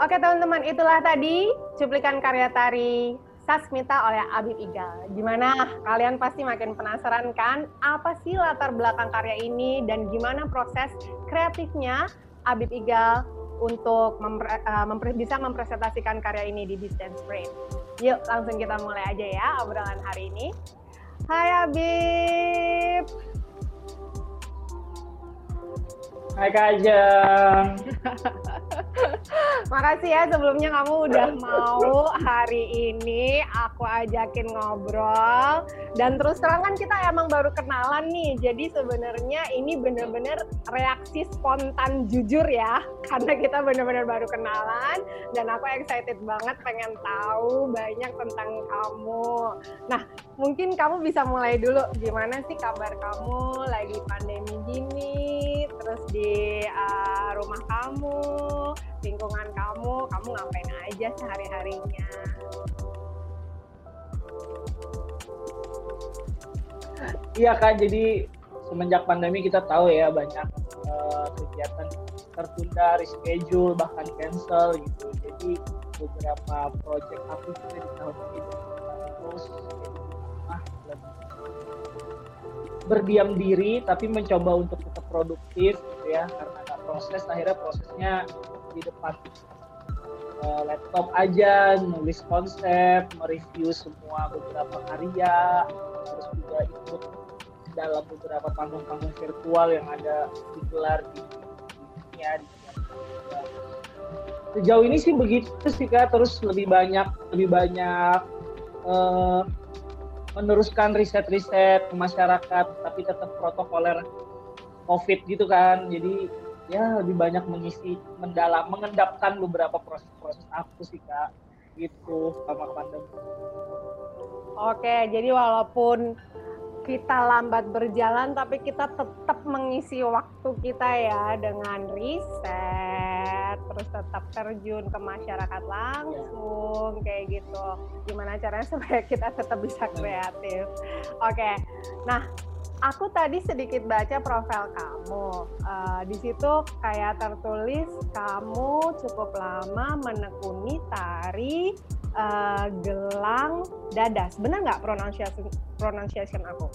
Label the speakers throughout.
Speaker 1: Oke teman-teman, itulah tadi cuplikan karya tari Sasmita oleh Abib Igal. Gimana? Kalian pasti makin penasaran kan? Apa sih latar belakang karya ini dan gimana proses kreatifnya Abib Igal untuk mempre, uh, mempre, bisa mempresentasikan karya ini di Distance Frame? Yuk, langsung kita mulai aja ya obrolan hari ini. Hai Abib.
Speaker 2: Hai Kak Ajeng.
Speaker 1: Makasih ya sebelumnya kamu udah mau hari ini aku ajakin ngobrol. Dan terus terang kan kita emang baru kenalan nih jadi sebenarnya ini bener-bener reaksi spontan jujur ya karena kita bener-bener baru kenalan. Dan aku excited banget pengen tahu banyak tentang kamu. Nah mungkin kamu bisa mulai dulu gimana sih kabar kamu lagi pandemi gini terus di uh, rumah kamu lingkungan kamu, kamu ngapain aja sehari-harinya.
Speaker 2: Iya kak, jadi semenjak pandemi kita tahu ya banyak uh, kegiatan tertunda, reschedule, bahkan cancel gitu. Jadi beberapa project aku juga di tahun ini terus berdiam diri tapi mencoba untuk tetap produktif gitu ya. Karena ada proses akhirnya prosesnya di depan uh, laptop aja nulis konsep mereview semua beberapa karya terus juga ikut dalam beberapa panggung-panggung virtual yang ada digelar di dunia di sejauh ini sih begitu sih kak. Terus lebih banyak lebih banyak uh, meneruskan riset-riset masyarakat tapi tetap protokoler covid gitu kan jadi ya lebih banyak mengisi mendalam mengendapkan beberapa proses-proses aku sih kak gitu sama pandemi.
Speaker 1: Oke, jadi walaupun kita lambat berjalan tapi kita tetap mengisi waktu kita ya dengan riset terus tetap terjun ke masyarakat langsung kayak gitu. Gimana caranya supaya kita tetap bisa kreatif? Oke nah aku tadi sedikit baca profil kamu. Uh, di situ kayak tertulis kamu cukup lama menekuni tari uh, gelang dadas. Benar nggak pronunciation pronunciation aku?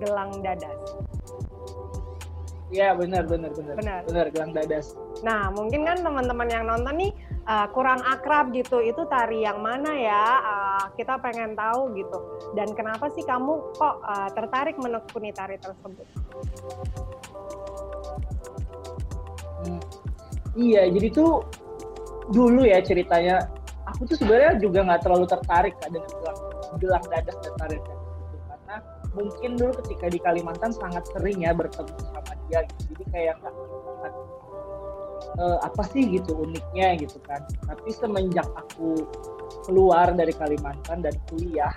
Speaker 1: Gelang dadas.
Speaker 2: Iya benar benar benar. Benar. Benar gelang dadas.
Speaker 1: Nah mungkin kan teman-teman yang nonton nih uh, kurang akrab gitu. Itu tari yang mana ya? Uh, kita pengen tahu gitu. Dan kenapa sih kamu kok uh, tertarik menekuni tari tersebut?
Speaker 2: Hmm, iya jadi tuh dulu ya ceritanya. Aku tuh sebenarnya juga nggak terlalu tertarik dengan gelang gelang dadas dan tari karena mungkin dulu ketika di Kalimantan sangat sering ya bertemu sama dia gitu. jadi kayak nggak uh, apa sih gitu uniknya gitu kan. Tapi semenjak aku keluar dari Kalimantan dan kuliah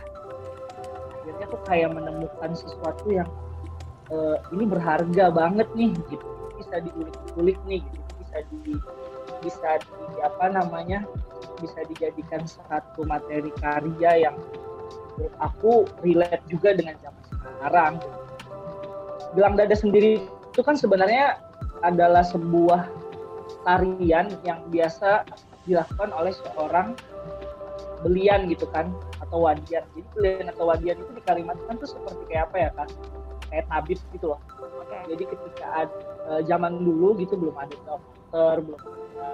Speaker 2: akhirnya aku kayak menemukan sesuatu yang uh, ini berharga banget nih gitu. Bisa diulik-ulik nih gitu bisa di bisa di apa namanya bisa dijadikan satu materi karya yang menurut aku relate juga dengan zaman sekarang. Gelang dada sendiri itu kan sebenarnya adalah sebuah tarian yang biasa dilakukan oleh seorang belian gitu kan atau wadian. Jadi belian atau wadian itu di Kalimantan tuh seperti kayak apa ya kan? Kayak tabib gitu loh. Jadi ketika ada, uh, zaman dulu gitu belum ada dokter, belum ada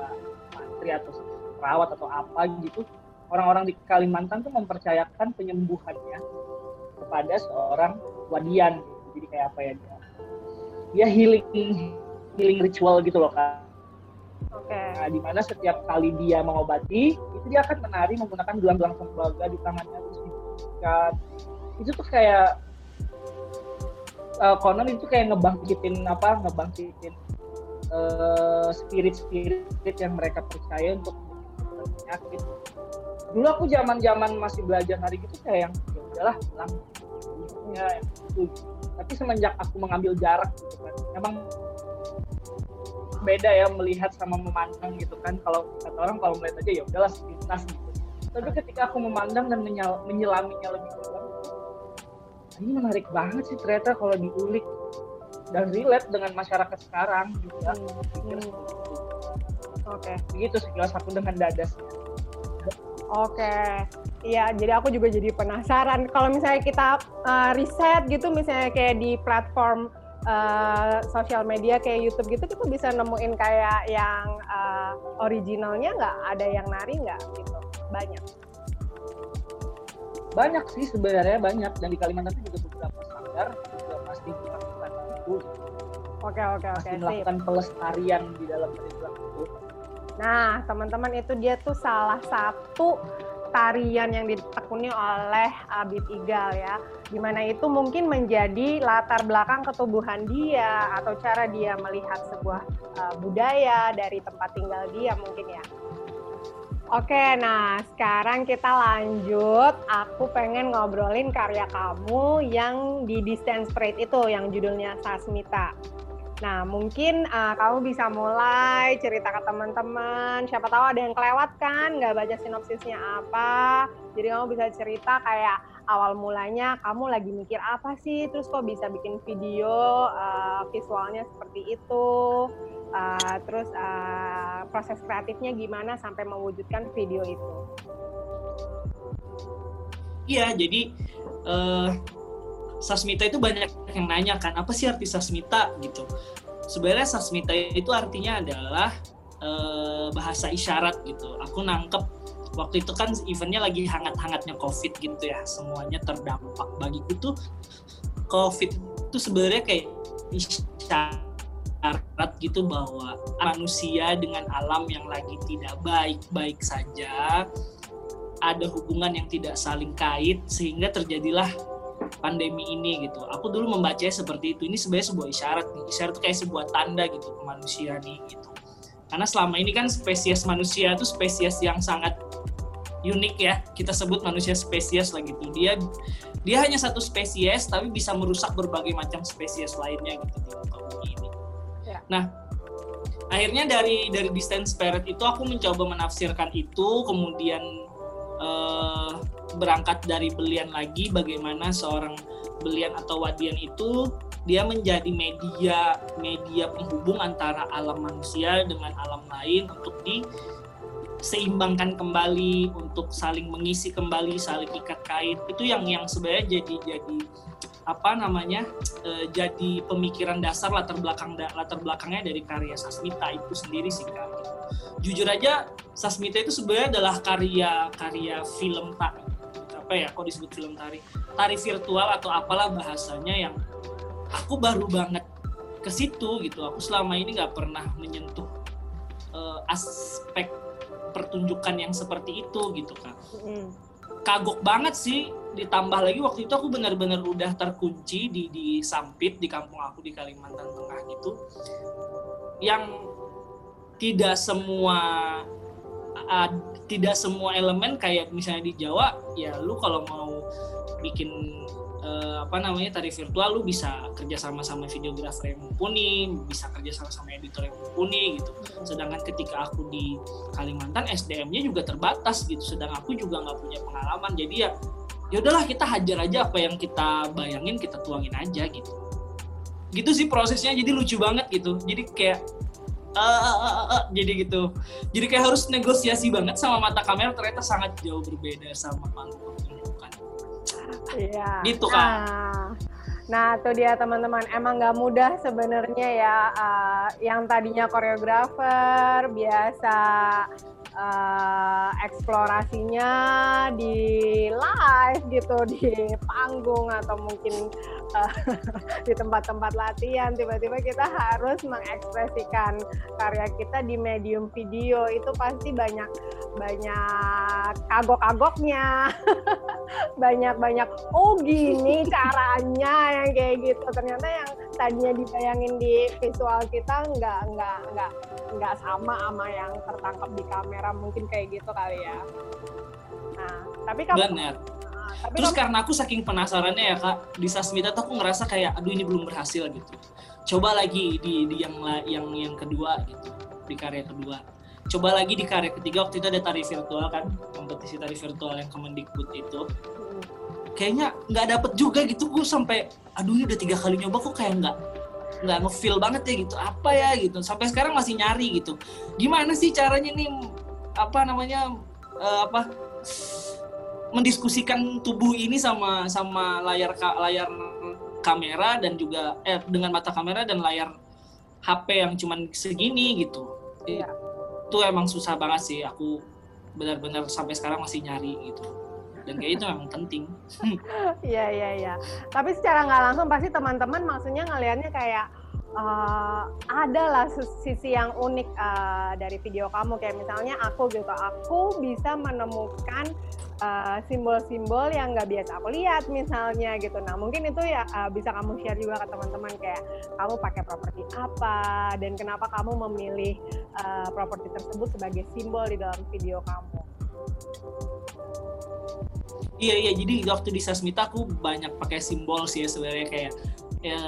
Speaker 2: mantri atau perawat atau apa gitu, orang-orang di Kalimantan tuh mempercayakan penyembuhannya kepada seorang wadian jadi kayak apa ya dia dia healing healing ritual gitu loh kan Okay. Nah, di mana setiap kali dia mengobati, itu dia akan menari menggunakan gelang-gelang tembaga di tangannya terus diikat. Itu tuh kayak uh, konon itu kayak ngebangkitin apa? Ngebangkitin uh, spirit-spirit yang mereka percaya untuk penyakit dulu aku zaman zaman masih belajar hari gitu kayak yang ya udahlah bilang ya itu. Tapi semenjak aku mengambil jarak gitu kan emang beda ya melihat sama memandang gitu kan. Kalau kata orang kalau melihat aja ya udahlah sepintas gitu. Tapi ketika aku memandang dan menyel, menyelaminya lebih dalam ini menarik banget sih ternyata kalau diulik dan relate dengan masyarakat sekarang juga hmm.
Speaker 1: Oke. Okay.
Speaker 3: Begitu sekilas aku dengan dadas.
Speaker 1: Oke, okay. iya. Jadi aku juga jadi penasaran. Kalau misalnya kita uh, riset gitu, misalnya kayak di platform uh, sosial media kayak YouTube gitu, kita bisa nemuin kayak yang uh, originalnya nggak? Ada yang nari nggak? Gitu, banyak.
Speaker 3: Banyak sih sebenarnya banyak. Dan di Kalimantan itu juga beberapa melakukan itu.
Speaker 1: Oke oke oke.
Speaker 3: Masih melakukan pelestarian di dalam peristiwa itu
Speaker 1: Nah, teman-teman itu dia tuh salah satu tarian yang ditekuni oleh Abid Igal ya. Di mana itu mungkin menjadi latar belakang ketubuhan dia atau cara dia melihat sebuah uh, budaya dari tempat tinggal dia mungkin ya. Oke, nah sekarang kita lanjut. Aku pengen ngobrolin karya kamu yang di Distance Parade itu, yang judulnya Sasmita. Nah, mungkin uh, kamu bisa mulai cerita ke teman-teman. Siapa tahu ada yang kelewat kan, nggak baca sinopsisnya apa. Jadi kamu bisa cerita kayak awal mulanya kamu lagi mikir apa sih, terus kok bisa bikin video uh, visualnya seperti itu. Uh, terus uh, proses kreatifnya gimana sampai mewujudkan video itu.
Speaker 2: Iya, jadi uh, Sasmita itu banyak yang nanya kan apa sih arti Sasmita gitu. Sebenarnya Sasmita itu artinya adalah e, bahasa isyarat gitu. Aku nangkep waktu itu kan eventnya lagi hangat-hangatnya COVID gitu ya, semuanya terdampak. Bagiku tuh COVID itu sebenarnya kayak isyarat gitu bahwa manusia dengan alam yang lagi tidak baik-baik saja ada hubungan yang tidak saling kait sehingga terjadilah pandemi ini gitu. Aku dulu membacanya seperti itu. Ini sebenarnya sebuah isyarat nih. Isyarat itu kayak sebuah tanda gitu ke manusia nih gitu. Karena selama ini kan spesies manusia itu spesies yang sangat unik ya. Kita sebut manusia spesies lah gitu. Dia dia hanya satu spesies tapi bisa merusak berbagai macam spesies lainnya gitu Nah, akhirnya dari dari distance spirit itu aku mencoba menafsirkan itu kemudian uh, berangkat dari belian lagi bagaimana seorang belian atau wadian itu dia menjadi media media penghubung antara alam manusia dengan alam lain untuk diseimbangkan kembali untuk saling mengisi kembali saling ikat kait itu yang yang sebenarnya jadi jadi apa namanya e, jadi pemikiran dasar latar belakang latar belakangnya dari karya Sasmita itu sendiri sih kan jujur aja Sasmita itu sebenarnya adalah karya karya film tak apa ya kok disebut film tari tari virtual atau apalah bahasanya yang aku baru banget ke situ gitu. Aku selama ini nggak pernah menyentuh uh, aspek pertunjukan yang seperti itu gitu kan mm. kagok banget sih ditambah lagi waktu itu aku benar-benar udah terkunci di di Sampit di kampung aku di Kalimantan Tengah gitu yang tidak semua uh, tidak semua elemen kayak misalnya di Jawa ya lu kalau mau bikin uh, apa namanya tari virtual lu bisa kerja sama sama videografer yang mumpuni bisa kerja sama sama editor yang mumpuni gitu. Sedangkan ketika aku di Kalimantan SDM-nya juga terbatas gitu. Sedang aku juga nggak punya pengalaman. Jadi ya ya udahlah kita hajar aja apa yang kita bayangin kita tuangin aja gitu. Gitu sih prosesnya. Jadi lucu banget gitu. Jadi kayak uh, uh, uh, uh, jadi gitu. Jadi kayak harus negosiasi banget sama mata kamera ternyata sangat jauh berbeda sama panggung
Speaker 1: iya.
Speaker 2: Gitu kan
Speaker 1: nah, nah tuh dia teman-teman. Emang nggak mudah sebenarnya ya uh, yang tadinya koreografer biasa uh, eksplorasinya di live gitu di panggung atau mungkin uh, di tempat-tempat latihan. Tiba-tiba kita harus mengekspresikan karya kita di medium video. Itu pasti banyak banyak kagok-kagoknya. Banyak banyak oh gini caranya yang kayak gitu. Ternyata yang tadinya dibayangin di visual kita nggak nggak nggak nggak sama sama yang tertangkap di kamera mungkin kayak gitu kali ya. Nah tapi kamu
Speaker 2: benar. Nah, tapi terus kamu, karena aku saking penasarannya ya kak di Sasmita tuh aku ngerasa kayak aduh ini belum berhasil gitu. Coba lagi di, di yang yang yang kedua gitu di karya kedua. Coba lagi di karya ketiga waktu itu ada tari virtual kan kompetisi tari virtual yang Kemendikbud itu kayaknya nggak dapet juga gitu gue sampai aduh ini udah tiga kali nyoba kok kayak nggak nggak ngefeel banget ya gitu. Apa ya? gitu. Sampai sekarang masih nyari gitu. Gimana sih caranya nih apa namanya uh, apa mendiskusikan tubuh ini sama sama layar layar kamera dan juga eh dengan mata kamera dan layar HP yang cuman segini gitu. Iya. itu emang susah banget sih aku benar-benar sampai sekarang masih nyari gitu dan kayak itu memang penting.
Speaker 1: Iya iya iya. Tapi secara nggak langsung pasti teman-teman maksudnya ngelihatnya kayak uh, ada lah sisi yang unik uh, dari video kamu kayak misalnya aku gitu aku bisa menemukan simbol-simbol uh, yang nggak biasa aku lihat misalnya gitu nah mungkin itu ya uh, bisa kamu share juga ke teman-teman kayak kamu pakai properti apa dan kenapa kamu memilih uh, properti tersebut sebagai simbol di dalam video kamu
Speaker 2: Iya iya. Jadi waktu di Sasmita aku banyak pakai simbol sih ya sebenarnya kayak ya,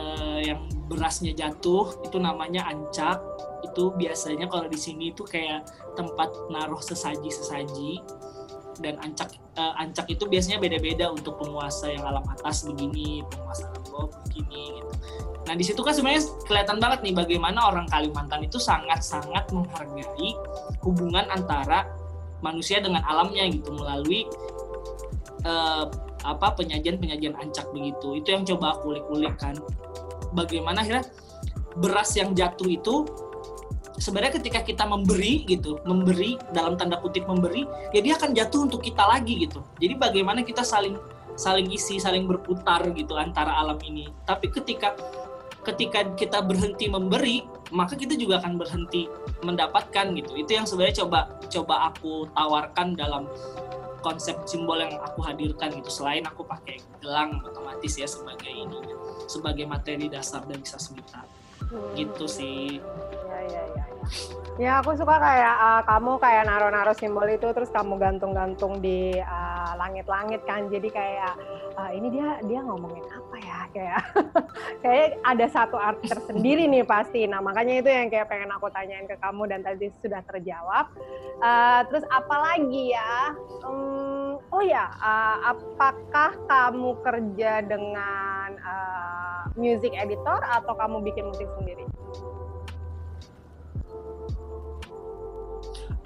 Speaker 2: yang berasnya jatuh itu namanya ancak. Itu biasanya kalau di sini itu kayak tempat naruh sesaji sesaji dan ancak uh, ancak itu biasanya beda-beda untuk penguasa yang alam atas begini penguasa alam bawah begini gitu. Nah di situ kan sebenarnya kelihatan banget nih bagaimana orang Kalimantan itu sangat-sangat menghargai hubungan antara manusia dengan alamnya gitu melalui uh, apa penyajian-penyajian ancak begitu. Itu yang coba aku ulik-ulik kan. Bagaimana akhirnya beras yang jatuh itu sebenarnya ketika kita memberi gitu, memberi dalam tanda kutip memberi, ya dia akan jatuh untuk kita lagi gitu. Jadi bagaimana kita saling saling isi, saling berputar gitu antara alam ini. Tapi ketika ketika kita berhenti memberi, maka kita juga akan berhenti mendapatkan gitu. Itu yang sebenarnya coba coba aku tawarkan dalam konsep simbol yang aku hadirkan gitu. Selain aku pakai gelang otomatis ya sebagai ini sebagai materi dasar dari sasmita hmm. gitu sih.
Speaker 1: Ya ya ya ya aku suka kayak uh, kamu kayak naro-naro simbol itu terus kamu gantung-gantung di uh, langit-langit kan. Jadi kayak uh, ini dia dia ngomongin apa ya? Kayak kayak ada satu arti tersendiri nih pasti. Nah makanya itu yang kayak pengen aku tanyain ke kamu dan tadi sudah terjawab. Uh, terus apalagi ya? Um, oh ya uh, apakah kamu kerja dengan uh, music editor atau kamu bikin musik sendiri.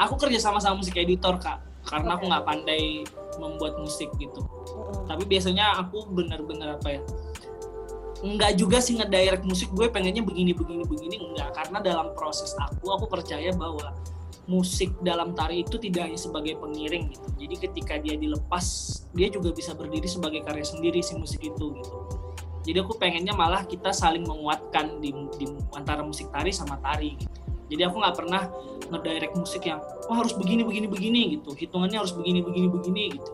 Speaker 2: Aku kerja sama sama musik editor kak. Karena aku nggak pandai membuat musik gitu. Mm. tapi biasanya aku benar-benar apa ya nggak juga sih ngedirect musik. Gue pengennya begini begini begini enggak karena dalam proses aku aku percaya bahwa musik dalam tari itu tidak hanya sebagai pengiring gitu. Jadi ketika dia dilepas dia juga bisa berdiri sebagai karya sendiri si musik itu gitu jadi aku pengennya malah kita saling menguatkan di, di antara musik tari sama tari gitu. Jadi aku nggak pernah ngedirect musik yang oh harus begini begini begini gitu. Hitungannya harus begini begini begini gitu.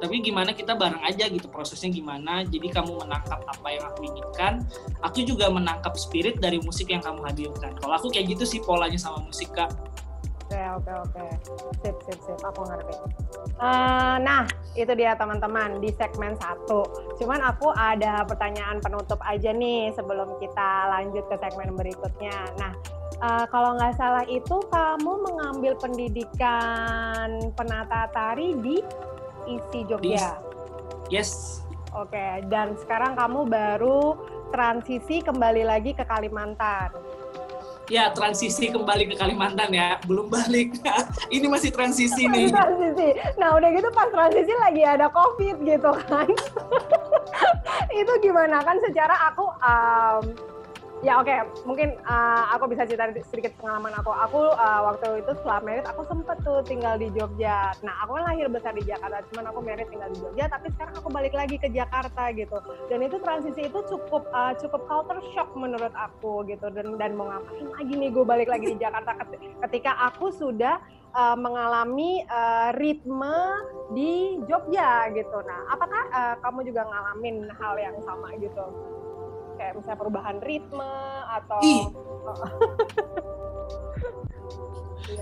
Speaker 2: Tapi gimana kita bareng aja gitu prosesnya gimana. Jadi kamu menangkap apa yang aku inginkan. Aku juga menangkap spirit dari musik yang kamu hadirkan. Kalau aku kayak gitu sih polanya sama musik kak
Speaker 1: Oke oke oke, sip sip sip, aku ngerti. Uh, nah itu dia teman-teman di segmen satu. Cuman aku ada pertanyaan penutup aja nih sebelum kita lanjut ke segmen berikutnya. Nah uh, kalau nggak salah itu kamu mengambil pendidikan penata tari di isi Jogja.
Speaker 2: Yes.
Speaker 1: Oke, okay. dan sekarang kamu baru transisi kembali lagi ke Kalimantan.
Speaker 2: Ya, transisi kembali ke Kalimantan ya, belum balik. Ini masih transisi nih.
Speaker 1: transisi. Nah, udah gitu pas transisi lagi ada COVID gitu kan. itu gimana kan secara aku um, ya oke. Okay. mungkin uh, aku bisa cerita sedikit pengalaman aku. Aku uh, waktu itu setelah merit aku sempet tuh tinggal di Jogja. Nah aku kan lahir besar di Jakarta cuman aku merit tinggal di Jogja tapi sekarang aku balik lagi ke Jakarta gitu. Dan itu transisi itu cukup uh, cukup culture shock menurut aku gitu. Dan dan mau ngapain lagi nih gue balik lagi di Jakarta ketika aku sudah uh, mengalami uh, ritme di Jogja gitu. Nah apakah uh, kamu juga ngalamin hal yang sama gitu kayak misalnya perubahan ritme atau
Speaker 2: iya.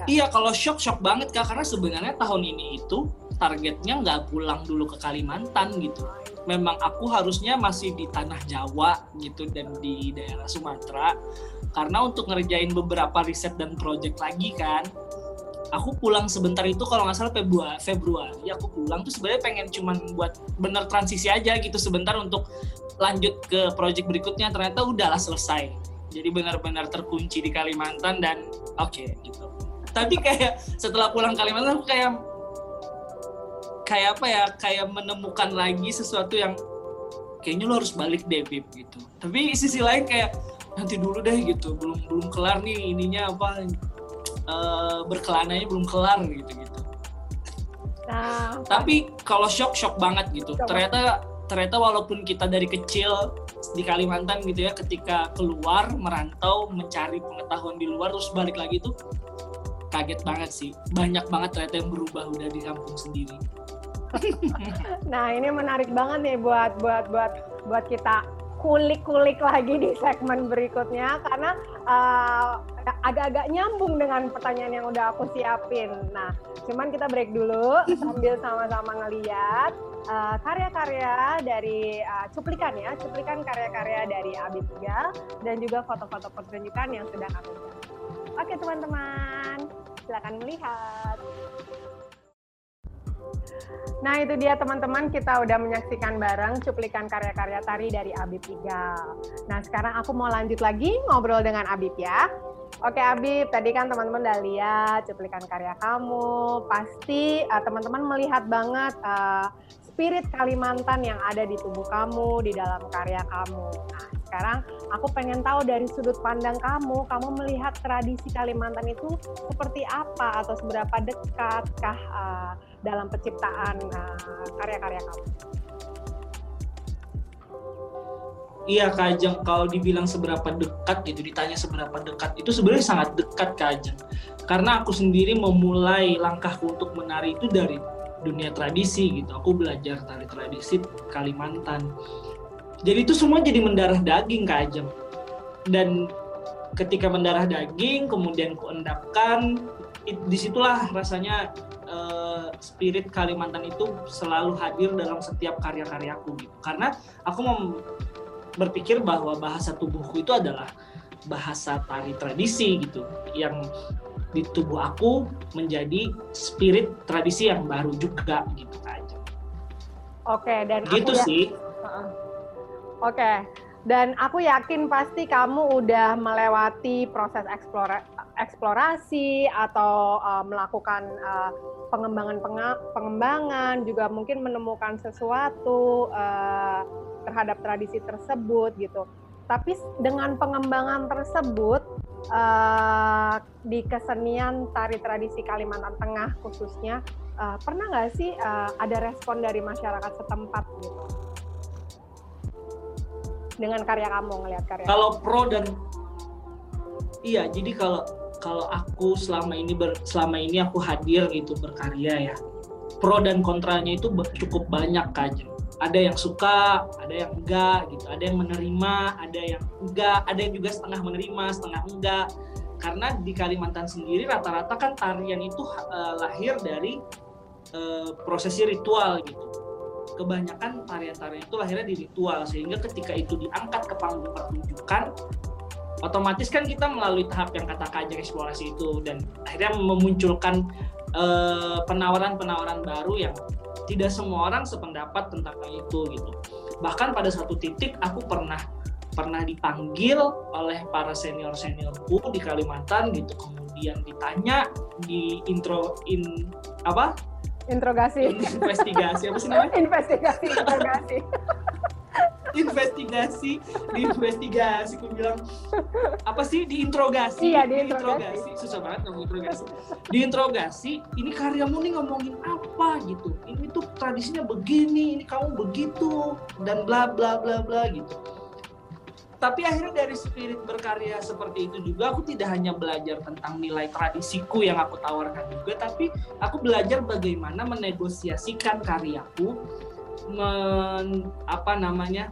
Speaker 2: iya kalau shock shock banget kak. Karena sebenarnya tahun ini itu targetnya nggak pulang dulu ke Kalimantan gitu. Memang aku harusnya masih di tanah Jawa gitu dan di daerah Sumatera. Karena untuk ngerjain beberapa riset dan project lagi kan aku pulang sebentar itu kalau nggak salah Februari Februari. Aku pulang tuh sebenarnya pengen cuman buat bener transisi aja gitu sebentar untuk lanjut ke project berikutnya. Ternyata udahlah selesai. Jadi benar-benar terkunci di Kalimantan dan oke okay, gitu. Tapi kayak setelah pulang Kalimantan aku kayak kayak apa ya kayak menemukan lagi sesuatu yang kayaknya lo harus balik deh Bib gitu. Tapi sisi lain kayak nanti dulu deh gitu. Belum belum kelar nih ininya apa uh, berkelananya belum kelar gitu gitu. Nah, tapi kalau shock shock banget gitu. Ternyata ternyata walaupun kita dari kecil di Kalimantan gitu ya ketika keluar merantau mencari pengetahuan di luar terus balik lagi tuh kaget banget sih. Banyak banget ternyata yang berubah udah di kampung sendiri.
Speaker 1: Nah ini menarik banget nih buat buat buat buat kita kulik-kulik lagi di segmen berikutnya karena uh, agak-agak nyambung dengan pertanyaan yang udah aku siapin. Nah, cuman kita break dulu sambil sama-sama ngeliat uh, karya-karya dari uh, cuplikan ya, cuplikan karya-karya dari Abi Tiga dan juga foto-foto pertunjukan yang sudah kami Oke teman-teman, silakan melihat. Nah itu dia teman-teman kita udah menyaksikan bareng cuplikan karya-karya tari dari Abib Igal. Nah sekarang aku mau lanjut lagi ngobrol dengan Abib ya. Oke Abib, tadi kan teman-teman udah lihat cuplikan karya kamu. Pasti uh, teman-teman melihat banget uh, spirit Kalimantan yang ada di tubuh kamu, di dalam karya kamu. Nah sekarang aku pengen tahu dari sudut pandang kamu, kamu melihat tradisi Kalimantan itu seperti apa atau seberapa dekatkah uh, dalam penciptaan uh, karya-karya kamu?
Speaker 2: Iya Kak Ajeng, kalau dibilang seberapa dekat gitu, ditanya seberapa dekat, itu sebenarnya sangat dekat Kak Ajeng. Karena aku sendiri memulai langkahku untuk menari itu dari dunia tradisi gitu. Aku belajar tari tradisi Kalimantan. Jadi itu semua jadi mendarah daging Kak Ajeng. Dan ketika mendarah daging, kemudian kuendapkan, di situlah rasanya uh, spirit Kalimantan itu selalu hadir dalam setiap karya-karyaku gitu. Karena aku mau berpikir bahwa bahasa tubuhku itu adalah bahasa tari tradisi gitu yang di tubuh aku menjadi spirit tradisi yang baru juga gitu aja.
Speaker 1: Oke dan
Speaker 2: gitu
Speaker 1: aku
Speaker 2: sih.
Speaker 1: Uh, Oke. Dan aku yakin pasti kamu udah melewati proses eksplora eksplorasi atau uh, melakukan uh, pengembangan pengembangan juga mungkin menemukan sesuatu uh, terhadap tradisi tersebut gitu. Tapi dengan pengembangan tersebut uh, di kesenian tari tradisi Kalimantan Tengah khususnya uh, pernah nggak sih uh, ada respon dari masyarakat setempat gitu? Dengan karya kamu ngelihat karya
Speaker 2: kalau pro dan iya jadi kalau kalau aku selama ini ber, selama ini aku hadir gitu berkarya ya pro dan kontranya itu cukup banyak kajem ada yang suka ada yang enggak gitu ada yang menerima ada yang enggak ada yang juga setengah menerima setengah enggak. Karena di Kalimantan sendiri rata-rata kan tarian itu uh, lahir dari uh, prosesi ritual gitu kebanyakan tarian-tarian itu lahirnya di ritual sehingga ketika itu diangkat ke panggung pertunjukan otomatis kan kita melalui tahap yang kata kajian eksplorasi itu dan akhirnya memunculkan eh, penawaran-penawaran baru yang tidak semua orang sependapat tentang itu gitu. Bahkan pada satu titik aku pernah pernah dipanggil oleh para senior seniorku di Kalimantan gitu. Kemudian ditanya di intro in apa
Speaker 1: Interogasi.
Speaker 2: Investigasi apa sih namanya?
Speaker 1: Investigasi, interogasi.
Speaker 2: investigasi, diinvestigasi, aku bilang apa sih diinterogasi?
Speaker 1: Iya, diinterogasi.
Speaker 2: Susah banget ngomong interogasi. Diinterogasi, ini karyamu nih ngomongin apa gitu? Ini tuh tradisinya begini, ini kamu begitu dan bla bla bla bla gitu tapi akhirnya dari spirit berkarya seperti itu juga aku tidak hanya belajar tentang nilai tradisiku yang aku tawarkan juga tapi aku belajar bagaimana menegosiasikan karyaku men, apa namanya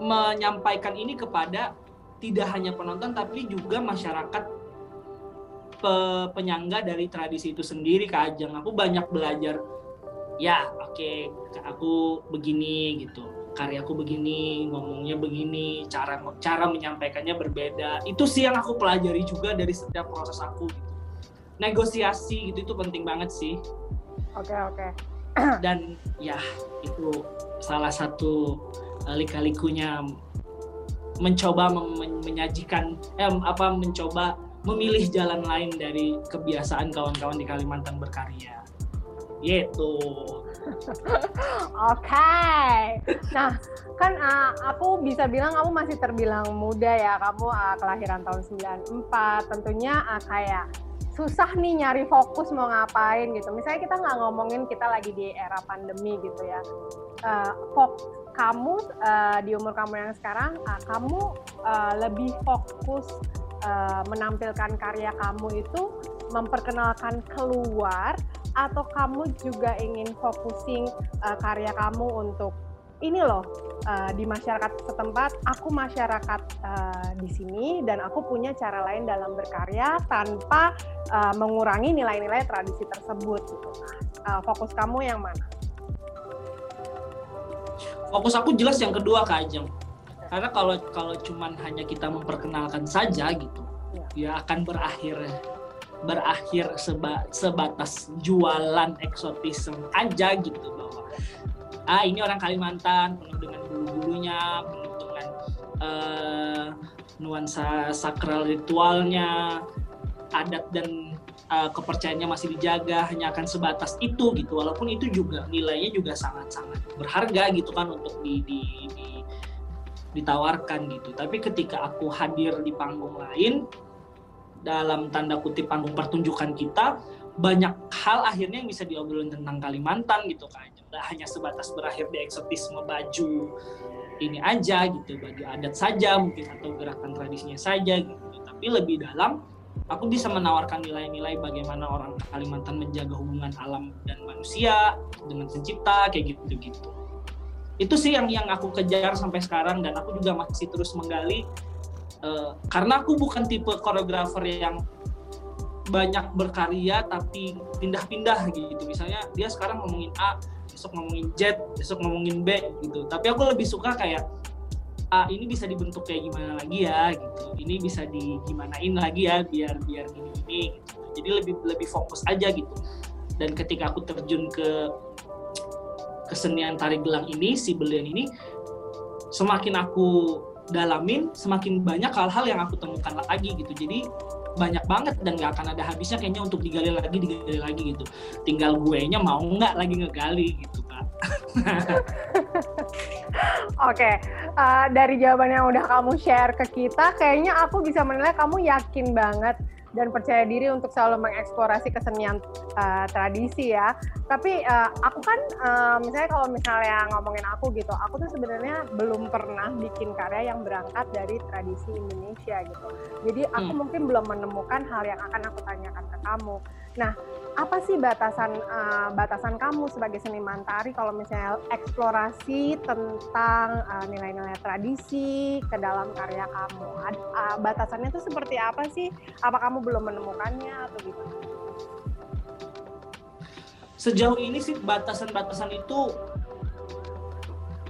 Speaker 2: menyampaikan ini kepada tidak hanya penonton tapi juga masyarakat pe, penyangga dari tradisi itu sendiri Kak Ajeng. Aku banyak belajar ya oke okay, aku begini gitu karyaku begini, ngomongnya begini, cara cara menyampaikannya berbeda. Itu sih yang aku pelajari juga dari setiap proses aku gitu. Negosiasi gitu itu penting banget sih.
Speaker 1: Oke, okay, oke. Okay.
Speaker 2: Dan ya, itu salah satu lika-likunya mencoba men menyajikan eh, apa mencoba memilih jalan lain dari kebiasaan kawan-kawan di Kalimantan berkarya. Gitu.
Speaker 1: Oke. Okay. Nah, kan uh, aku bisa bilang kamu masih terbilang muda ya. Kamu uh, kelahiran tahun 94. Tentunya uh, kayak susah nih nyari fokus mau ngapain gitu. Misalnya kita nggak ngomongin kita lagi di era pandemi gitu ya. Uh, fok kamu uh, di umur kamu yang sekarang, uh, kamu uh, lebih fokus uh, menampilkan karya kamu itu memperkenalkan keluar atau kamu juga ingin focusing uh, karya kamu untuk ini loh uh, di masyarakat setempat aku masyarakat uh, di sini dan aku punya cara lain dalam berkarya tanpa uh, mengurangi nilai-nilai tradisi tersebut gitu. Uh, fokus kamu yang mana?
Speaker 2: Fokus aku jelas yang kedua Kak Ajeng. Karena kalau kalau cuman hanya kita memperkenalkan saja gitu, ya, ya akan berakhir berakhir seba, sebatas jualan eksotisme aja gitu bahwa ah ini orang Kalimantan penuh dengan bulu-bulunya penuh dengan uh, nuansa sakral ritualnya adat dan uh, kepercayaannya masih dijaga hanya akan sebatas itu gitu. Walaupun itu juga nilainya juga sangat-sangat berharga gitu kan untuk di, di, di ditawarkan gitu. Tapi ketika aku hadir di panggung lain dalam tanda kutip panggung pertunjukan kita banyak hal akhirnya yang bisa diobrolin tentang Kalimantan gitu kan. Nggak hanya sebatas berakhir di eksotisme baju ini aja gitu baju adat saja mungkin atau gerakan tradisinya saja gitu. Tapi lebih dalam aku bisa menawarkan nilai-nilai bagaimana orang Kalimantan menjaga hubungan alam dan manusia dengan pencipta kayak gitu gitu itu sih yang yang aku kejar sampai sekarang dan aku juga masih terus menggali Eh, karena aku bukan tipe koreografer yang banyak berkarya tapi pindah-pindah gitu. Misalnya dia sekarang ngomongin A besok ngomongin Z besok ngomongin B gitu. Tapi aku lebih suka kayak A ini bisa dibentuk kayak gimana lagi ya gitu. Ini bisa di gimanain lagi ya biar biar gini gini gitu. Jadi lebih lebih fokus aja gitu. Dan ketika aku terjun ke kesenian tari gelang ini si belian ini semakin aku dalamin semakin banyak hal-hal yang aku temukan lagi gitu jadi banyak banget dan gak akan ada habisnya kayaknya untuk digali lagi digali lagi gitu tinggal gue nya mau nggak lagi ngegali gitu kak
Speaker 1: Oke, okay. uh, dari jawaban yang udah kamu share ke kita, kayaknya aku bisa menilai kamu yakin banget dan percaya diri untuk selalu mengeksplorasi kesenian uh, tradisi ya. Tapi uh, aku kan uh, misalnya kalau misalnya ngomongin aku gitu, aku tuh sebenarnya belum pernah bikin karya yang berangkat dari tradisi Indonesia gitu. Jadi aku hmm. mungkin belum menemukan hal yang akan aku tanyakan ke kamu. Nah, apa sih batasan uh, batasan kamu sebagai seniman tari kalau misalnya eksplorasi tentang nilai nilai-nilai tradisi ke dalam karya kamu? Ad, uh, batasannya itu seperti apa sih? Apa kamu belum menemukannya atau gimana?
Speaker 2: Sejauh ini sih batasan-batasan itu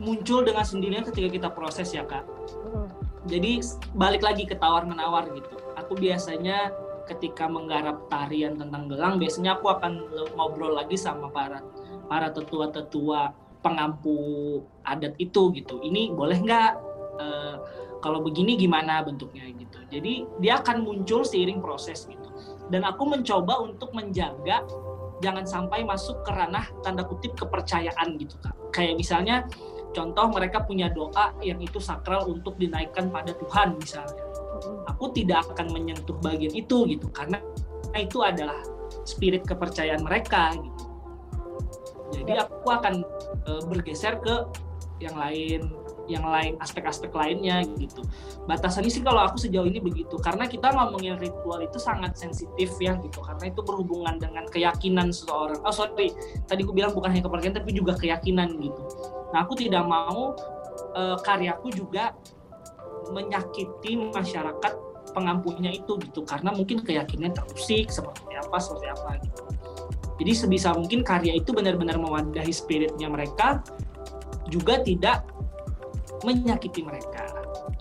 Speaker 2: muncul dengan sendirinya ketika kita proses ya kak. Hmm. Jadi balik lagi ke tawar menawar gitu. Aku biasanya ketika menggarap tarian tentang gelang biasanya aku akan ngobrol lagi sama para para tetua-tetua pengampu adat itu gitu. Ini boleh nggak? E, kalau begini gimana bentuknya gitu. Jadi dia akan muncul seiring proses gitu. Dan aku mencoba untuk menjaga jangan sampai masuk ke ranah tanda kutip kepercayaan gitu kak. Kayak misalnya contoh mereka punya doa yang itu sakral untuk dinaikkan pada Tuhan misalnya. Aku tidak akan menyentuh bagian itu gitu. Karena itu adalah spirit kepercayaan mereka gitu. Jadi aku akan e, bergeser ke yang lain yang lain aspek-aspek lainnya gitu. Batasannya sih kalau aku sejauh ini begitu. Karena kita ngomongin ritual itu sangat sensitif ya gitu. Karena itu berhubungan dengan keyakinan seseorang. Oh sorry. Tadi aku bilang bukan hanya kepercayaan tapi juga keyakinan gitu nah aku tidak mau e, karyaku juga menyakiti masyarakat pengampunya itu gitu. Karena mungkin keyakinan terusik seperti apa seperti apa gitu. Jadi sebisa mungkin karya itu benar-benar mewadahi spiritnya mereka juga tidak menyakiti mereka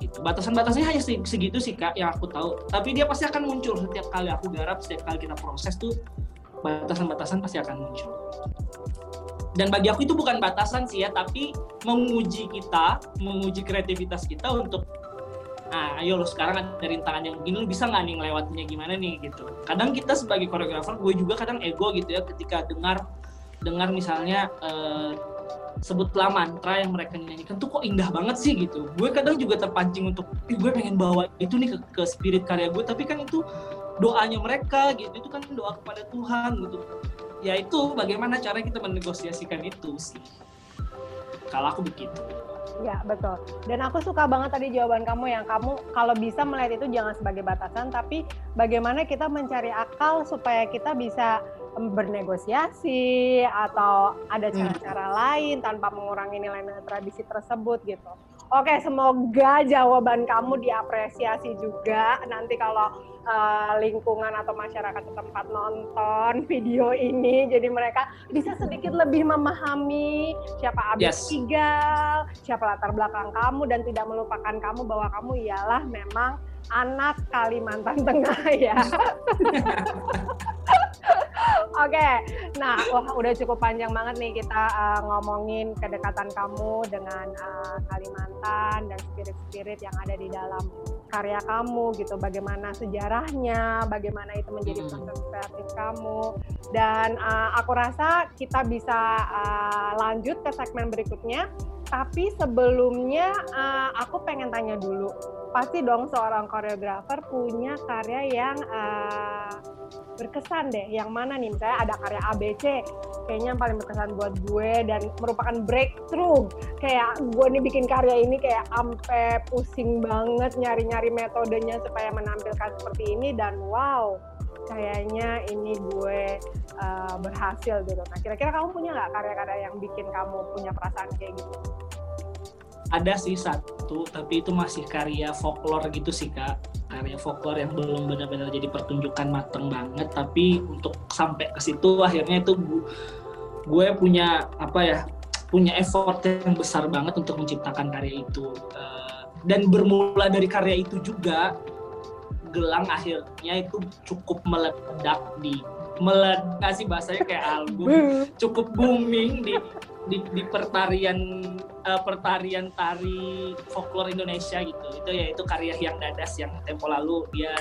Speaker 2: gitu. Batasan-batasannya hanya segitu sih kak yang aku tahu. Tapi dia pasti akan muncul setiap kali aku garap setiap kali kita proses tuh batasan-batasan pasti akan muncul dan bagi aku itu bukan batasan sih ya tapi menguji kita menguji kreativitas kita untuk nah ayo lo sekarang ada rintangan yang gini lo bisa nggak nih ngelewatinya gimana nih? Gitu. Kadang kita sebagai koreografer gue juga kadang ego gitu ya ketika dengar dengar misalnya uh, sebutlah mantra yang mereka nyanyikan tuh kok indah banget sih gitu. Gue kadang juga terpancing untuk gue pengen bawa itu nih ke, ke spirit karya gue tapi kan itu doanya mereka gitu itu kan doa kepada Tuhan gitu ya itu bagaimana cara kita menegosiasikan itu sih kalau aku begitu
Speaker 1: Ya, betul. Dan aku suka banget tadi jawaban kamu yang kamu kalau bisa melihat itu jangan sebagai batasan, tapi bagaimana kita mencari akal supaya kita bisa bernegosiasi atau ada hmm. cara-cara lain tanpa mengurangi nilai-nilai tradisi tersebut gitu. Oke, semoga jawaban kamu diapresiasi juga nanti kalau uh, lingkungan atau masyarakat tempat nonton video ini, jadi mereka bisa sedikit lebih memahami siapa Abis yes. Igal, siapa latar belakang kamu dan tidak melupakan kamu bahwa kamu ialah memang anak Kalimantan Tengah ya. Oke, okay. nah wah udah cukup panjang banget nih kita uh, ngomongin kedekatan kamu dengan uh, Kalimantan dan spirit-spirit yang ada di dalam karya kamu gitu. Bagaimana sejarahnya, bagaimana itu menjadi hmm. proses kreatif kamu. Dan uh, aku rasa kita bisa uh, lanjut ke segmen berikutnya. Tapi sebelumnya uh, aku pengen tanya dulu pasti dong seorang koreografer punya karya yang uh, berkesan deh. Yang mana nih? Misalnya ada karya ABC, kayaknya yang paling berkesan buat gue dan merupakan breakthrough. Kayak gue nih bikin karya ini kayak ampe pusing banget nyari-nyari metodenya supaya menampilkan seperti ini dan wow, kayaknya ini gue uh, berhasil gitu. Nah, kira-kira kamu punya nggak karya-karya yang bikin kamu punya perasaan kayak gitu?
Speaker 2: ada sih satu tapi itu masih karya folklore gitu sih kak karya folklore yang belum benar-benar jadi pertunjukan mateng banget tapi untuk sampai ke situ akhirnya itu gue, gue punya apa ya punya effort yang besar banget untuk menciptakan karya itu. Uh, dan bermula dari karya itu juga gelang akhirnya itu cukup meledak di meledak sih bahasanya kayak album cukup booming di di, di pertarian uh, pertarian tari folklore Indonesia gitu. Itu ya itu karya yang dadas yang tempo lalu dia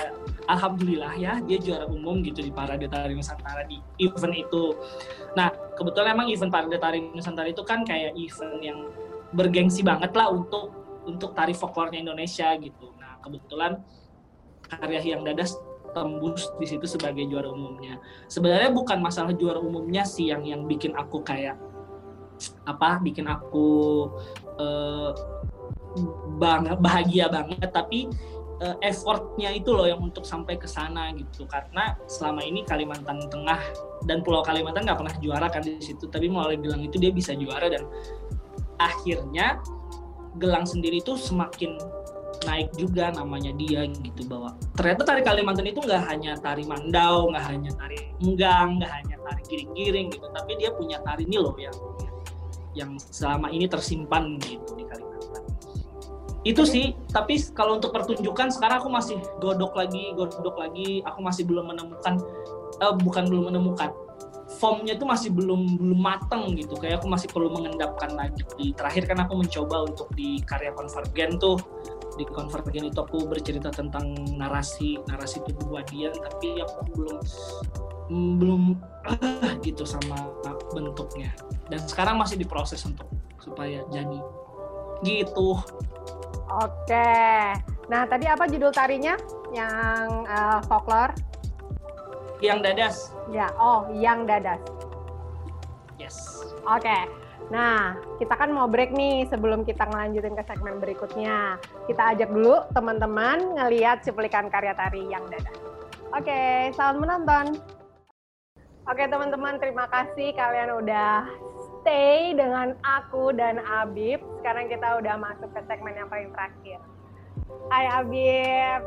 Speaker 2: alhamdulillah ya dia juara umum gitu di Parade Tari Nusantara di event itu. Nah kebetulan emang event Parade Tari Nusantara itu kan kayak event yang bergengsi banget lah untuk untuk tari folklore Indonesia gitu. Nah kebetulan karya yang dadas tembus di situ sebagai juara umumnya. Sebenarnya bukan masalah juara umumnya sih yang yang bikin aku kayak apa bikin aku uh, bang bahagia banget tapi uh, effortnya itu loh yang untuk sampai ke sana gitu. Karena selama ini Kalimantan Tengah dan Pulau Kalimantan nggak pernah juara kan di situ tapi melalui gelang itu dia bisa juara dan akhirnya gelang sendiri itu semakin naik juga namanya dia gitu bahwa ternyata tari Kalimantan itu nggak hanya tari mandau nggak hanya tari enggang nggak hanya tari giring-giring gitu tapi dia punya tari ini loh yang yang selama ini tersimpan gitu di Kalimantan. Itu sih, tapi kalau untuk pertunjukan sekarang aku masih godok lagi, godok lagi, aku masih belum menemukan uh, bukan belum menemukan formnya itu masih belum belum mateng gitu. Kayak aku masih perlu mengendapkan lagi. Di terakhir kan aku mencoba untuk di karya konvergen tuh. Di konvergen itu aku bercerita tentang narasi narasi tubuh Wadian tapi aku belum belum gitu sama bentuknya dan sekarang masih diproses untuk supaya jadi gitu.
Speaker 1: Oke. Nah tadi apa judul tarinya? Yang uh, folklore?
Speaker 2: Yang dadas.
Speaker 1: Ya oh yang dadas.
Speaker 2: Yes.
Speaker 1: Oke. Nah, kita kan mau break nih sebelum kita ngelanjutin ke segmen berikutnya. Kita ajak dulu teman-teman ngeliat cuplikan karya tari yang dadas. Oke, selamat menonton. Oke teman-teman, terima kasih kalian udah stay dengan aku dan Abib. Sekarang kita udah masuk ke segmen yang paling terakhir. Hai Abib.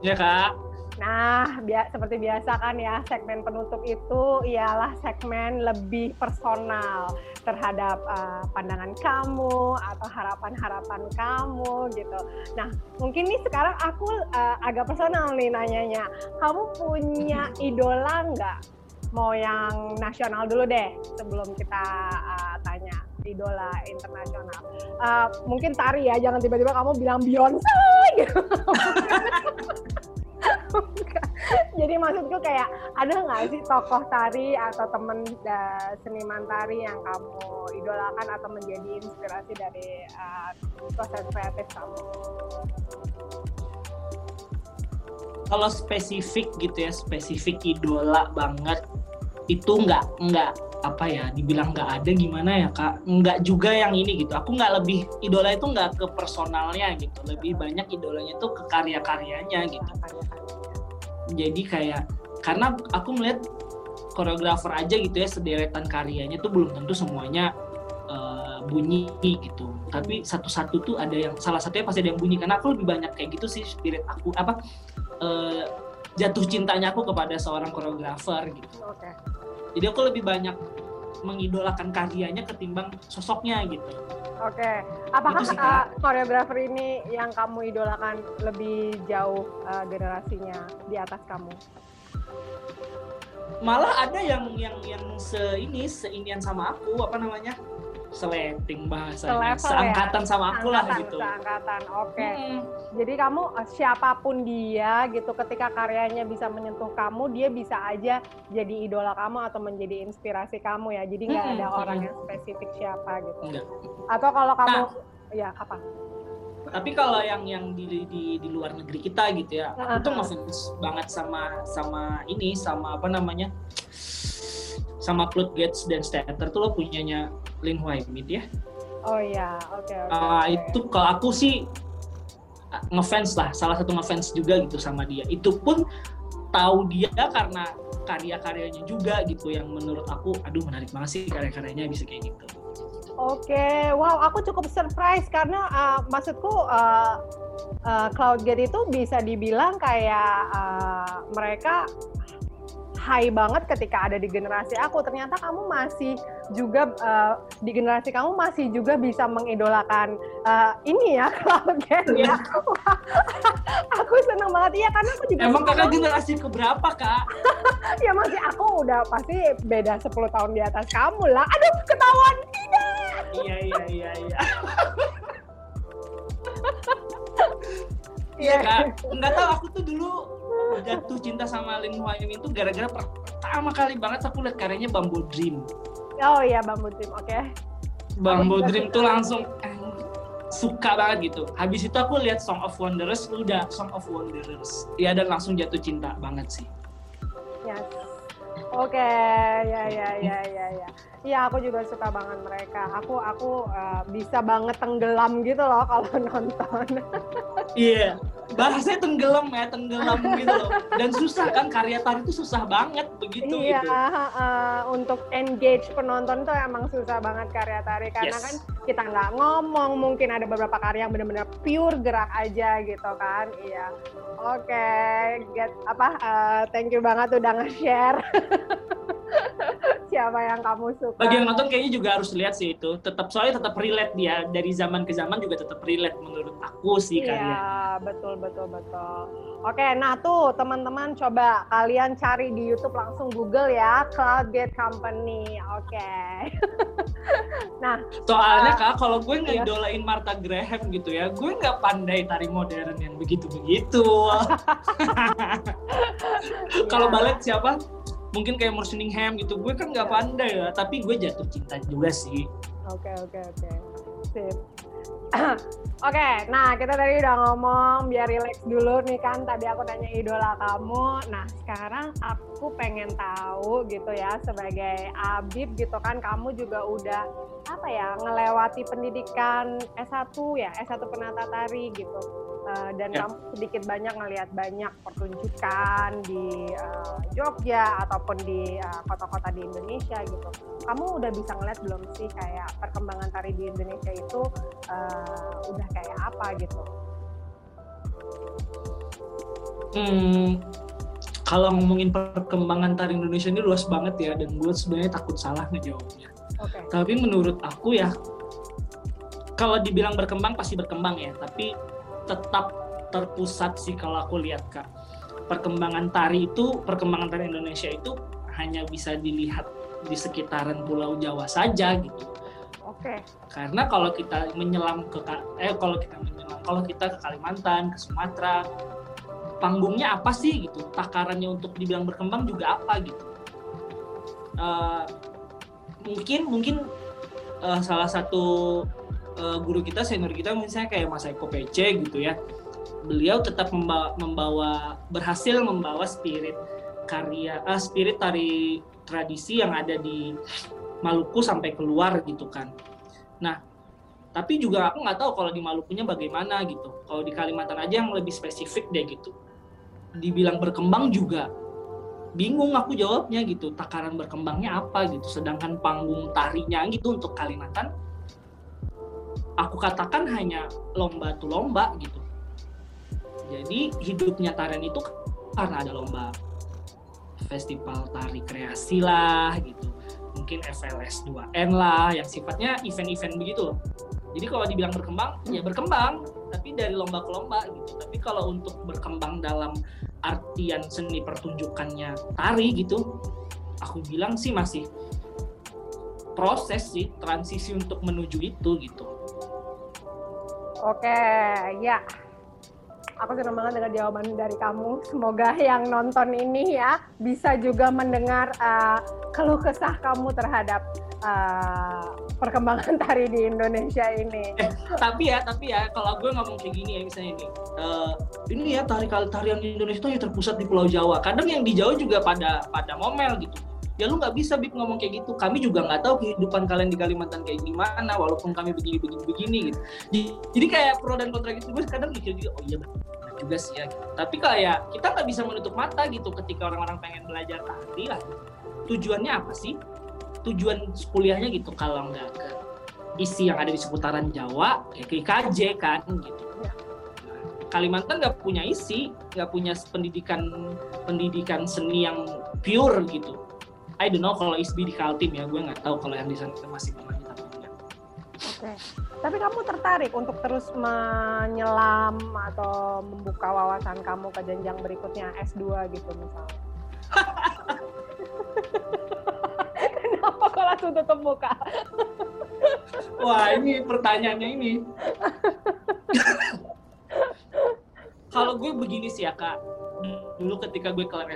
Speaker 2: Ya kak.
Speaker 1: Nah, bi seperti biasa kan ya, segmen penutup itu ialah segmen lebih personal terhadap uh, pandangan kamu atau harapan-harapan kamu gitu. Nah, mungkin nih sekarang aku uh, agak personal nih nanyanya. Kamu punya idola nggak mau yang nasional dulu deh sebelum kita uh, tanya idola internasional. Uh, mungkin tari ya, jangan tiba-tiba kamu bilang Beyonce gitu. Jadi maksudku kayak ada nggak sih tokoh tari atau temen uh, seniman tari yang kamu idolakan atau menjadi inspirasi dari uh, proses kreatif kamu?
Speaker 2: Kalau spesifik gitu ya, spesifik idola banget itu nggak nggak apa ya dibilang nggak ada gimana ya kak? Nggak juga yang ini gitu. Aku nggak lebih idola itu nggak ke personalnya gitu. Lebih banyak idolanya tuh ke karya-karyanya gitu. Jadi kayak karena aku melihat koreografer aja gitu ya sederetan karyanya tuh belum tentu semuanya uh, bunyi gitu. Tapi satu-satu tuh ada yang salah satunya pasti ada yang bunyi. Karena aku lebih banyak kayak gitu sih spirit aku. Apa uh, jatuh cintanya aku kepada seorang koreografer gitu. Okay. Jadi aku lebih banyak mengidolakan karyanya ketimbang sosoknya gitu.
Speaker 1: Oke, okay. apakah sih, uh, koreografer ini yang kamu idolakan lebih jauh uh, generasinya di atas kamu?
Speaker 2: Malah ada yang yang yang se ini seinian sama aku apa namanya? Seleting Selevel ya? seangkatan ya? sama aku lah gitu
Speaker 1: seangkatan oke okay. hmm. jadi kamu eh, siapa pun dia gitu ketika karyanya bisa menyentuh kamu dia bisa aja jadi idola kamu atau menjadi inspirasi kamu ya jadi nggak hmm. ada orang yang spesifik siapa gitu Enggak. atau kalau kamu nah, ya apa
Speaker 2: tapi kalau yang yang di, di di luar negeri kita gitu ya uh -huh. aku tuh ngefans banget sama sama ini sama apa namanya sama Claude Gates dan Stater tuh lo punyanya Lin Huaimid ya.
Speaker 1: Oh iya, oke okay, oke.
Speaker 2: Okay, uh, okay. Itu kalau aku sih ah, ngefans lah, salah satu ngefans juga gitu sama dia. Itu pun tahu dia karena karya-karyanya juga gitu yang menurut aku aduh menarik banget sih karya-karyanya bisa kayak gitu.
Speaker 1: Oke, okay. wow, aku cukup surprise karena uh, maksudku uh, uh, CloudGate itu bisa dibilang kayak uh, mereka high banget ketika ada di generasi aku. Ternyata kamu masih juga uh, di generasi kamu masih juga bisa mengidolakan uh, ini ya cloud game ya. aku seneng banget iya karena aku juga
Speaker 2: Emang kakak generasi keberapa kak?
Speaker 1: ya masih aku udah pasti beda 10 tahun di atas kamu lah. Aduh ketahuan tidak.
Speaker 2: Iya iya iya iya.
Speaker 1: Iya
Speaker 2: kak, nggak tahu aku tuh dulu jatuh cinta sama Lin itu gara-gara pertama kali banget aku lihat karyanya Bamboo Dream.
Speaker 1: Oh iya Bamboo Dream, oke. Okay.
Speaker 2: Bamboo Dream tuh langsung eh, suka banget gitu. Habis itu aku lihat Song of Wanderers, udah Song of Wanderers. Ya dan langsung jatuh cinta banget sih.
Speaker 1: Yes. Oke, okay. ya ya ya ya ya. Iya, aku juga suka banget mereka. Aku aku uh, bisa banget tenggelam gitu loh kalau nonton.
Speaker 2: Iya, yeah. bahasanya tenggelam ya, tenggelam gitu loh. Dan susah kan karya tari itu susah banget begitu
Speaker 1: Iya,
Speaker 2: gitu.
Speaker 1: uh, untuk engage penonton tuh emang susah banget karya tari karena yes. kan kita nggak ngomong, mungkin ada beberapa karya yang benar-benar pure gerak aja gitu kan. Iya. Oke, okay. get apa? Uh, thank you banget udah nge-share. siapa yang kamu suka.
Speaker 2: Bagi yang nonton kayaknya juga harus lihat sih itu. Tetap soalnya tetap relate dia dari zaman ke zaman juga tetap relate menurut aku sih
Speaker 1: Iya,
Speaker 2: kalian.
Speaker 1: betul betul betul. Oke, nah tuh teman-teman coba kalian cari di YouTube langsung Google ya Cloudgate Company. Oke. nah,
Speaker 2: soalnya uh, kak kalau gue nggak iya. idolain Martha Graham gitu ya, gue nggak pandai tari modern yang begitu-begitu. kalau iya. balet siapa? Mungkin kayak Morsingham gitu gue kan nggak pandai ya tapi gue jatuh cinta juga sih
Speaker 1: oke oke oke sip Oke, okay, nah kita tadi udah ngomong biar relax dulu nih kan. Tadi aku tanya idola kamu. Nah sekarang aku pengen tahu gitu ya sebagai Abib gitu kan. Kamu juga udah apa ya ngelewati pendidikan S1 ya S1 penata tari gitu uh, dan ya. kamu sedikit banyak ngelihat banyak pertunjukan di uh, Jogja ataupun di eh, kota-kota di Indonesia gitu. Kamu udah bisa ngeliat belum sih kayak perkembangan tari di Indonesia itu uh, udah kayak apa gitu?
Speaker 2: Hmm, kalau ngomongin perkembangan tari Indonesia ini luas banget ya dan gue sebenarnya takut salah ngejawabnya. Okay. Tapi menurut aku ya kalau dibilang berkembang pasti berkembang ya, tapi tetap terpusat sih kalau aku lihat kak perkembangan tari itu perkembangan tari Indonesia itu hanya bisa dilihat di sekitaran Pulau Jawa saja gitu
Speaker 1: Oke.
Speaker 2: Karena kalau kita menyelam ke eh kalau kita menyelam kalau kita ke Kalimantan, ke Sumatera, panggungnya apa sih gitu? Takarannya untuk dibilang berkembang juga apa gitu? Uh, mungkin mungkin uh, salah satu uh, guru kita senior kita misalnya kayak Mas Eko PC gitu ya. Beliau tetap membawa, membawa berhasil membawa spirit karya uh, spirit tari tradisi yang ada di Maluku sampai keluar gitu kan. Nah, tapi juga aku nggak tahu kalau di Malukunya bagaimana gitu. Kalau di Kalimantan aja yang lebih spesifik deh gitu. Dibilang berkembang juga bingung aku jawabnya gitu. Takaran berkembangnya apa gitu. Sedangkan panggung tarinya gitu untuk Kalimantan aku katakan hanya lomba tuh lomba gitu. Jadi hidupnya tarian itu karena ada lomba festival tari kreasi lah gitu mungkin FLS 2N lah yang sifatnya event-event begitu. Jadi kalau dibilang berkembang, ya berkembang, tapi dari lomba ke lomba gitu. Tapi kalau untuk berkembang dalam artian seni pertunjukannya tari gitu, aku bilang sih masih proses sih transisi untuk menuju itu gitu.
Speaker 1: Oke, ya aku senang banget dengan jawaban dari kamu. Semoga yang nonton ini ya bisa juga mendengar uh, keluh kesah kamu terhadap uh, perkembangan tari di Indonesia ini.
Speaker 2: Eh, tapi ya, tapi ya kalau gue ngomong kayak gini ya misalnya ini, uh, ini ya tari tarian Indonesia itu terpusat di Pulau Jawa. Kadang yang di Jawa juga pada pada ngomel gitu ya lu nggak bisa bib ngomong kayak gitu. Kami juga nggak tahu kehidupan kalian di Kalimantan kayak gimana walaupun kami begini begini begini gitu jadi kayak pro dan kontra gitu. Gue kadang mikir juga oh iya juga sih ya. Tapi kayak kita nggak bisa menutup mata gitu ketika orang-orang pengen belajar tari lah. Tujuannya apa sih? Tujuan kuliahnya gitu kalau nggak ke isi yang ada di seputaran Jawa kayak ke IKJ kan gitu. Kalimantan nggak punya isi, nggak punya pendidikan pendidikan seni yang pure gitu. I don't know kalau ISBI di Kaltim ya, gue nggak tahu kalau yang di sana masih berlanjut atau enggak.
Speaker 1: Oke, tapi kamu tertarik untuk terus menyelam atau membuka wawasan kamu ke jenjang berikutnya S2 gitu misalnya? Kenapa kok langsung tutup muka?
Speaker 2: Wah, ini pertanyaannya ini. kalau gue begini sih ya kak, dulu ketika gue kelar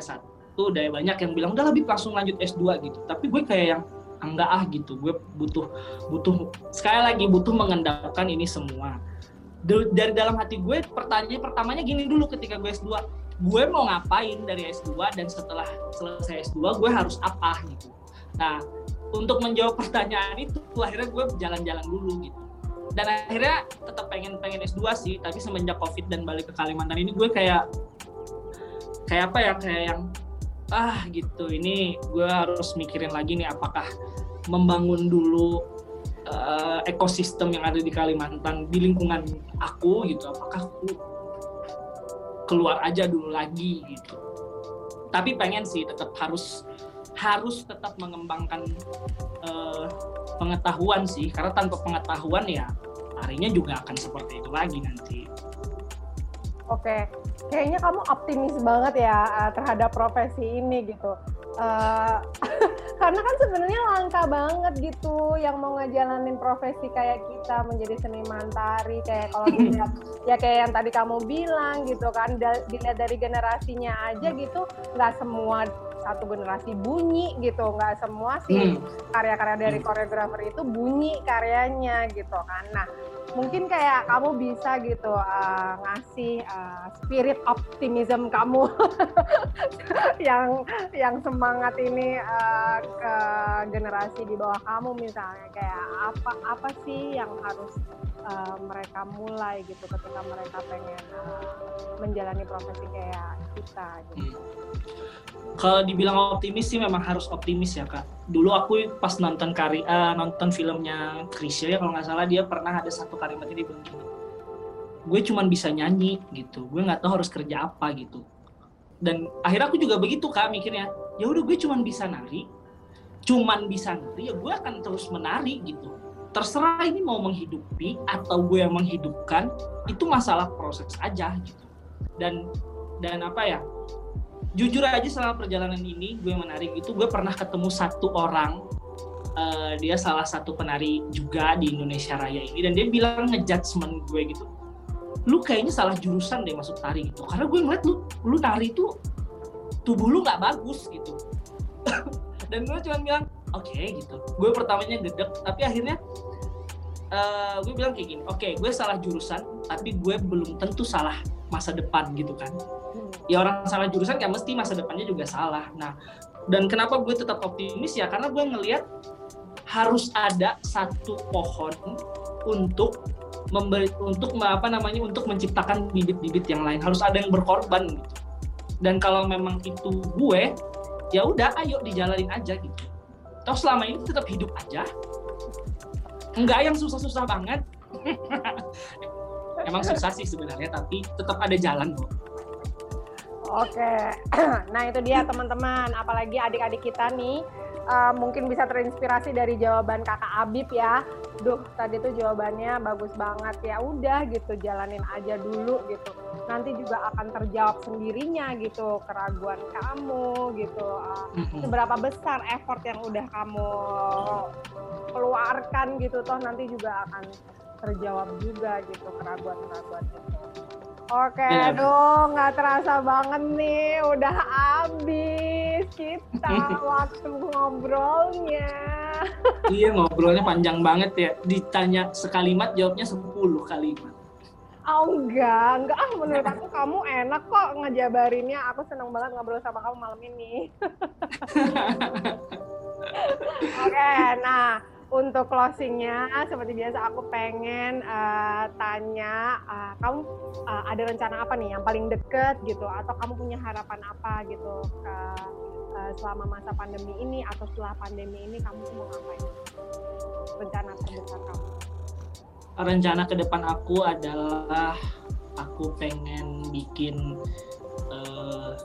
Speaker 2: S1, tuh udah banyak yang bilang udah lebih langsung lanjut S2 gitu. Tapi gue kayak yang enggak ah gitu. Gue butuh butuh sekali lagi butuh mengendalikan ini semua. Dari dalam hati gue pertanyaan pertamanya gini dulu ketika gue S2 gue mau ngapain dari S2 dan setelah selesai S2 gue harus apa gitu. Nah untuk menjawab pertanyaan itu akhirnya gue jalan-jalan dulu gitu. Dan akhirnya tetap pengen pengen S2 sih tapi semenjak covid dan balik ke Kalimantan ini gue kayak kayak apa ya kayak yang ah gitu ini gue harus mikirin lagi nih apakah membangun dulu uh, ekosistem yang ada di Kalimantan di lingkungan aku gitu apakah aku keluar aja dulu lagi gitu. Tapi pengen sih tetap harus harus tetap mengembangkan uh, pengetahuan sih karena tanpa pengetahuan ya harinya juga akan seperti itu lagi nanti
Speaker 1: Oke, kayaknya kamu optimis banget ya uh, terhadap profesi ini gitu. Uh, karena kan sebenarnya langka banget gitu yang mau ngejalanin profesi kayak kita menjadi seniman tari kayak kalau dilihat ya kayak yang tadi kamu bilang gitu kan dilihat dari generasinya aja gitu nggak semua satu generasi bunyi gitu nggak semua sih hmm. karya-karya dari hmm. koreografer itu bunyi karyanya gitu kan nah mungkin kayak kamu bisa gitu uh, ngasih uh, spirit optimism kamu yang yang semangat ini uh, ke generasi di bawah kamu misalnya kayak apa apa sih yang harus uh, mereka mulai gitu ketika mereka pengen uh, menjalani profesi kayak kita gitu.
Speaker 2: Kalau dibilang optimis sih memang harus optimis ya kak. Dulu aku pas nonton karya uh, nonton filmnya Krisya ya kalau nggak salah dia pernah ada satu kalimat ini begini. Gue cuman bisa nyanyi gitu. Gue nggak tahu harus kerja apa gitu. Dan akhirnya aku juga begitu kak mikirnya. Ya udah gue cuman bisa nari. Cuman bisa nari ya gue akan terus menari gitu terserah ini mau menghidupi atau gue yang menghidupkan itu masalah proses aja gitu dan dan apa ya jujur aja selama perjalanan ini gue menarik itu gue pernah ketemu satu orang uh, dia salah satu penari juga di Indonesia Raya ini. Dan dia bilang ngejudgement gue gitu lu kayaknya salah jurusan deh masuk tari gitu. Karena gue ngeliat lu lu tari itu tubuh lu nggak bagus gitu. Dan gue cuma bilang oke okay, gitu. Gue pertamanya gedek tapi akhirnya uh, gue bilang kayak gini oke okay, gue salah jurusan tapi gue belum tentu salah masa depan gitu kan. Ya orang salah jurusan kan mesti masa depannya juga salah. Nah dan kenapa gue tetap optimis ya? Karena gue ngelihat harus ada satu pohon untuk memberi untuk apa namanya untuk menciptakan bibit-bibit yang lain. Harus ada yang berkorban gitu. Dan kalau memang itu gue ya udah ayo dijalanin aja gitu. Toh selama ini tetap hidup aja. Enggak yang susah-susah banget. Emang susah sih sebenarnya tapi tetap ada jalan kok.
Speaker 1: Oke, nah itu dia teman-teman, apalagi adik-adik kita nih uh, mungkin bisa terinspirasi dari jawaban kakak Abib ya. Duh, tadi tuh jawabannya bagus banget ya. Udah gitu, jalanin aja dulu gitu. Nanti juga akan terjawab sendirinya gitu keraguan kamu gitu. Uh, seberapa besar effort yang udah kamu keluarkan gitu, toh nanti juga akan terjawab juga gitu keraguan-keraguan itu. Oke, ya. aduh nggak terasa banget nih, udah habis kita waktu ngobrolnya.
Speaker 2: iya ngobrolnya panjang banget ya, ditanya sekalimat jawabnya 10 kalimat.
Speaker 1: Oh enggak, enggak ah menurut aku kamu enak kok ngejabarinnya. Aku seneng banget ngobrol sama kamu malam ini. Oke, nah untuk closingnya seperti biasa aku pengen uh, tanya uh, kamu uh, ada rencana apa nih yang paling deket gitu? Atau kamu punya harapan apa gitu ke uh, selama masa pandemi ini atau setelah pandemi ini kamu mau ngapain? Rencana terbesar kamu.
Speaker 2: Rencana ke depan aku adalah aku pengen bikin uh,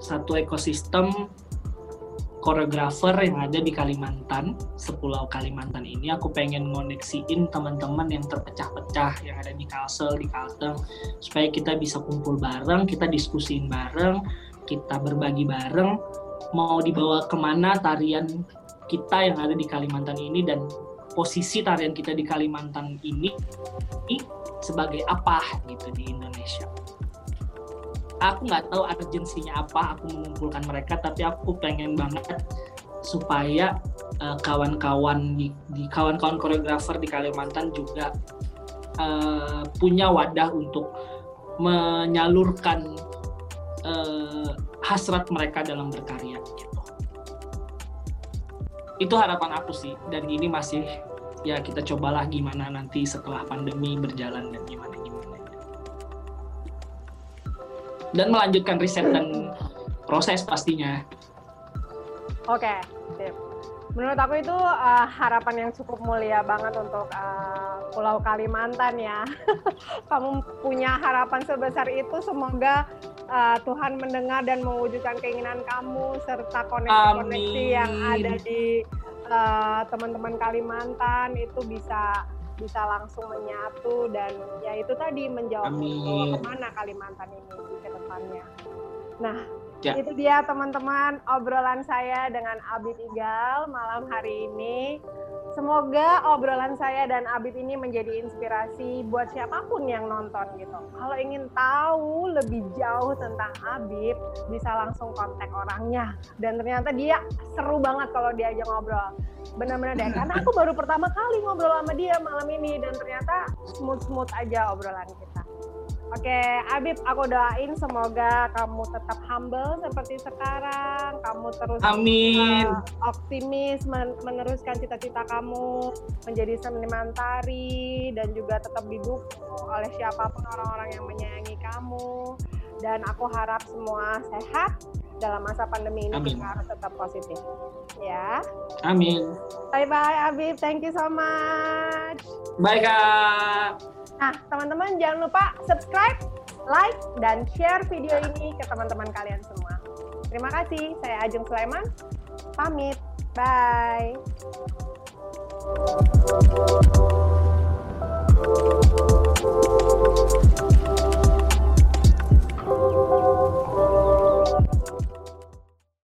Speaker 2: satu ekosistem koreografer yang ada di Kalimantan, sepulau Kalimantan ini aku pengen ngoneksiin teman-teman yang terpecah-pecah yang ada di Kalsel, di Kalteng supaya kita bisa kumpul bareng, kita diskusiin bareng, kita berbagi bareng mau dibawa ke mana tarian kita yang ada di Kalimantan ini dan posisi tarian kita di Kalimantan ini sebagai apa gitu di Indonesia aku nggak tahu urgensinya apa aku mengumpulkan mereka tapi aku pengen banget supaya uh, kawan-kawan di, di kawan-kawan koreografer di Kalimantan juga uh, punya wadah untuk menyalurkan uh, hasrat mereka dalam berkarya gitu. Itu harapan aku sih dan ini masih ya kita cobalah gimana nanti setelah pandemi berjalan dan gimana dan melanjutkan riset dan proses pastinya.
Speaker 1: Oke, okay. menurut aku itu uh, harapan yang cukup mulia banget untuk uh, Pulau Kalimantan ya. Kamu punya harapan sebesar itu, semoga uh, Tuhan mendengar dan mewujudkan keinginan kamu serta koneksi-koneksi yang ada di teman-teman uh, Kalimantan itu bisa bisa langsung menyatu dan ya itu tadi menjawab bahwa ke mana Kalimantan ini di ke depannya. Nah, ya. itu dia teman-teman obrolan saya dengan Abid Igal malam hari ini. Semoga obrolan saya dan Abib ini menjadi inspirasi buat siapa pun yang nonton gitu. Kalau ingin tahu lebih jauh tentang Abib, bisa langsung kontak orangnya. Dan ternyata dia seru banget kalau diajak ngobrol. Benar-benar deh, karena aku baru pertama kali ngobrol sama dia malam ini dan ternyata smooth-smooth aja obrolan kita. Oke, Abib, aku doain semoga kamu tetap humble seperti sekarang, kamu terus
Speaker 2: Amin. Uh,
Speaker 1: optimis men meneruskan cita-cita kamu menjadi seniman tari dan juga tetap didukung oleh siapa pun orang-orang yang menyayangi kamu. Dan aku harap semua sehat dalam masa pandemi ini Amin. kita harus tetap positif. Ya.
Speaker 2: Amin.
Speaker 1: Bye bye Abib, thank you so much.
Speaker 2: Bye Kak.
Speaker 1: Nah, teman-teman jangan lupa subscribe, like, dan share video ini ke teman-teman kalian semua. Terima kasih, saya Ajeng Sulaiman. Pamit, bye.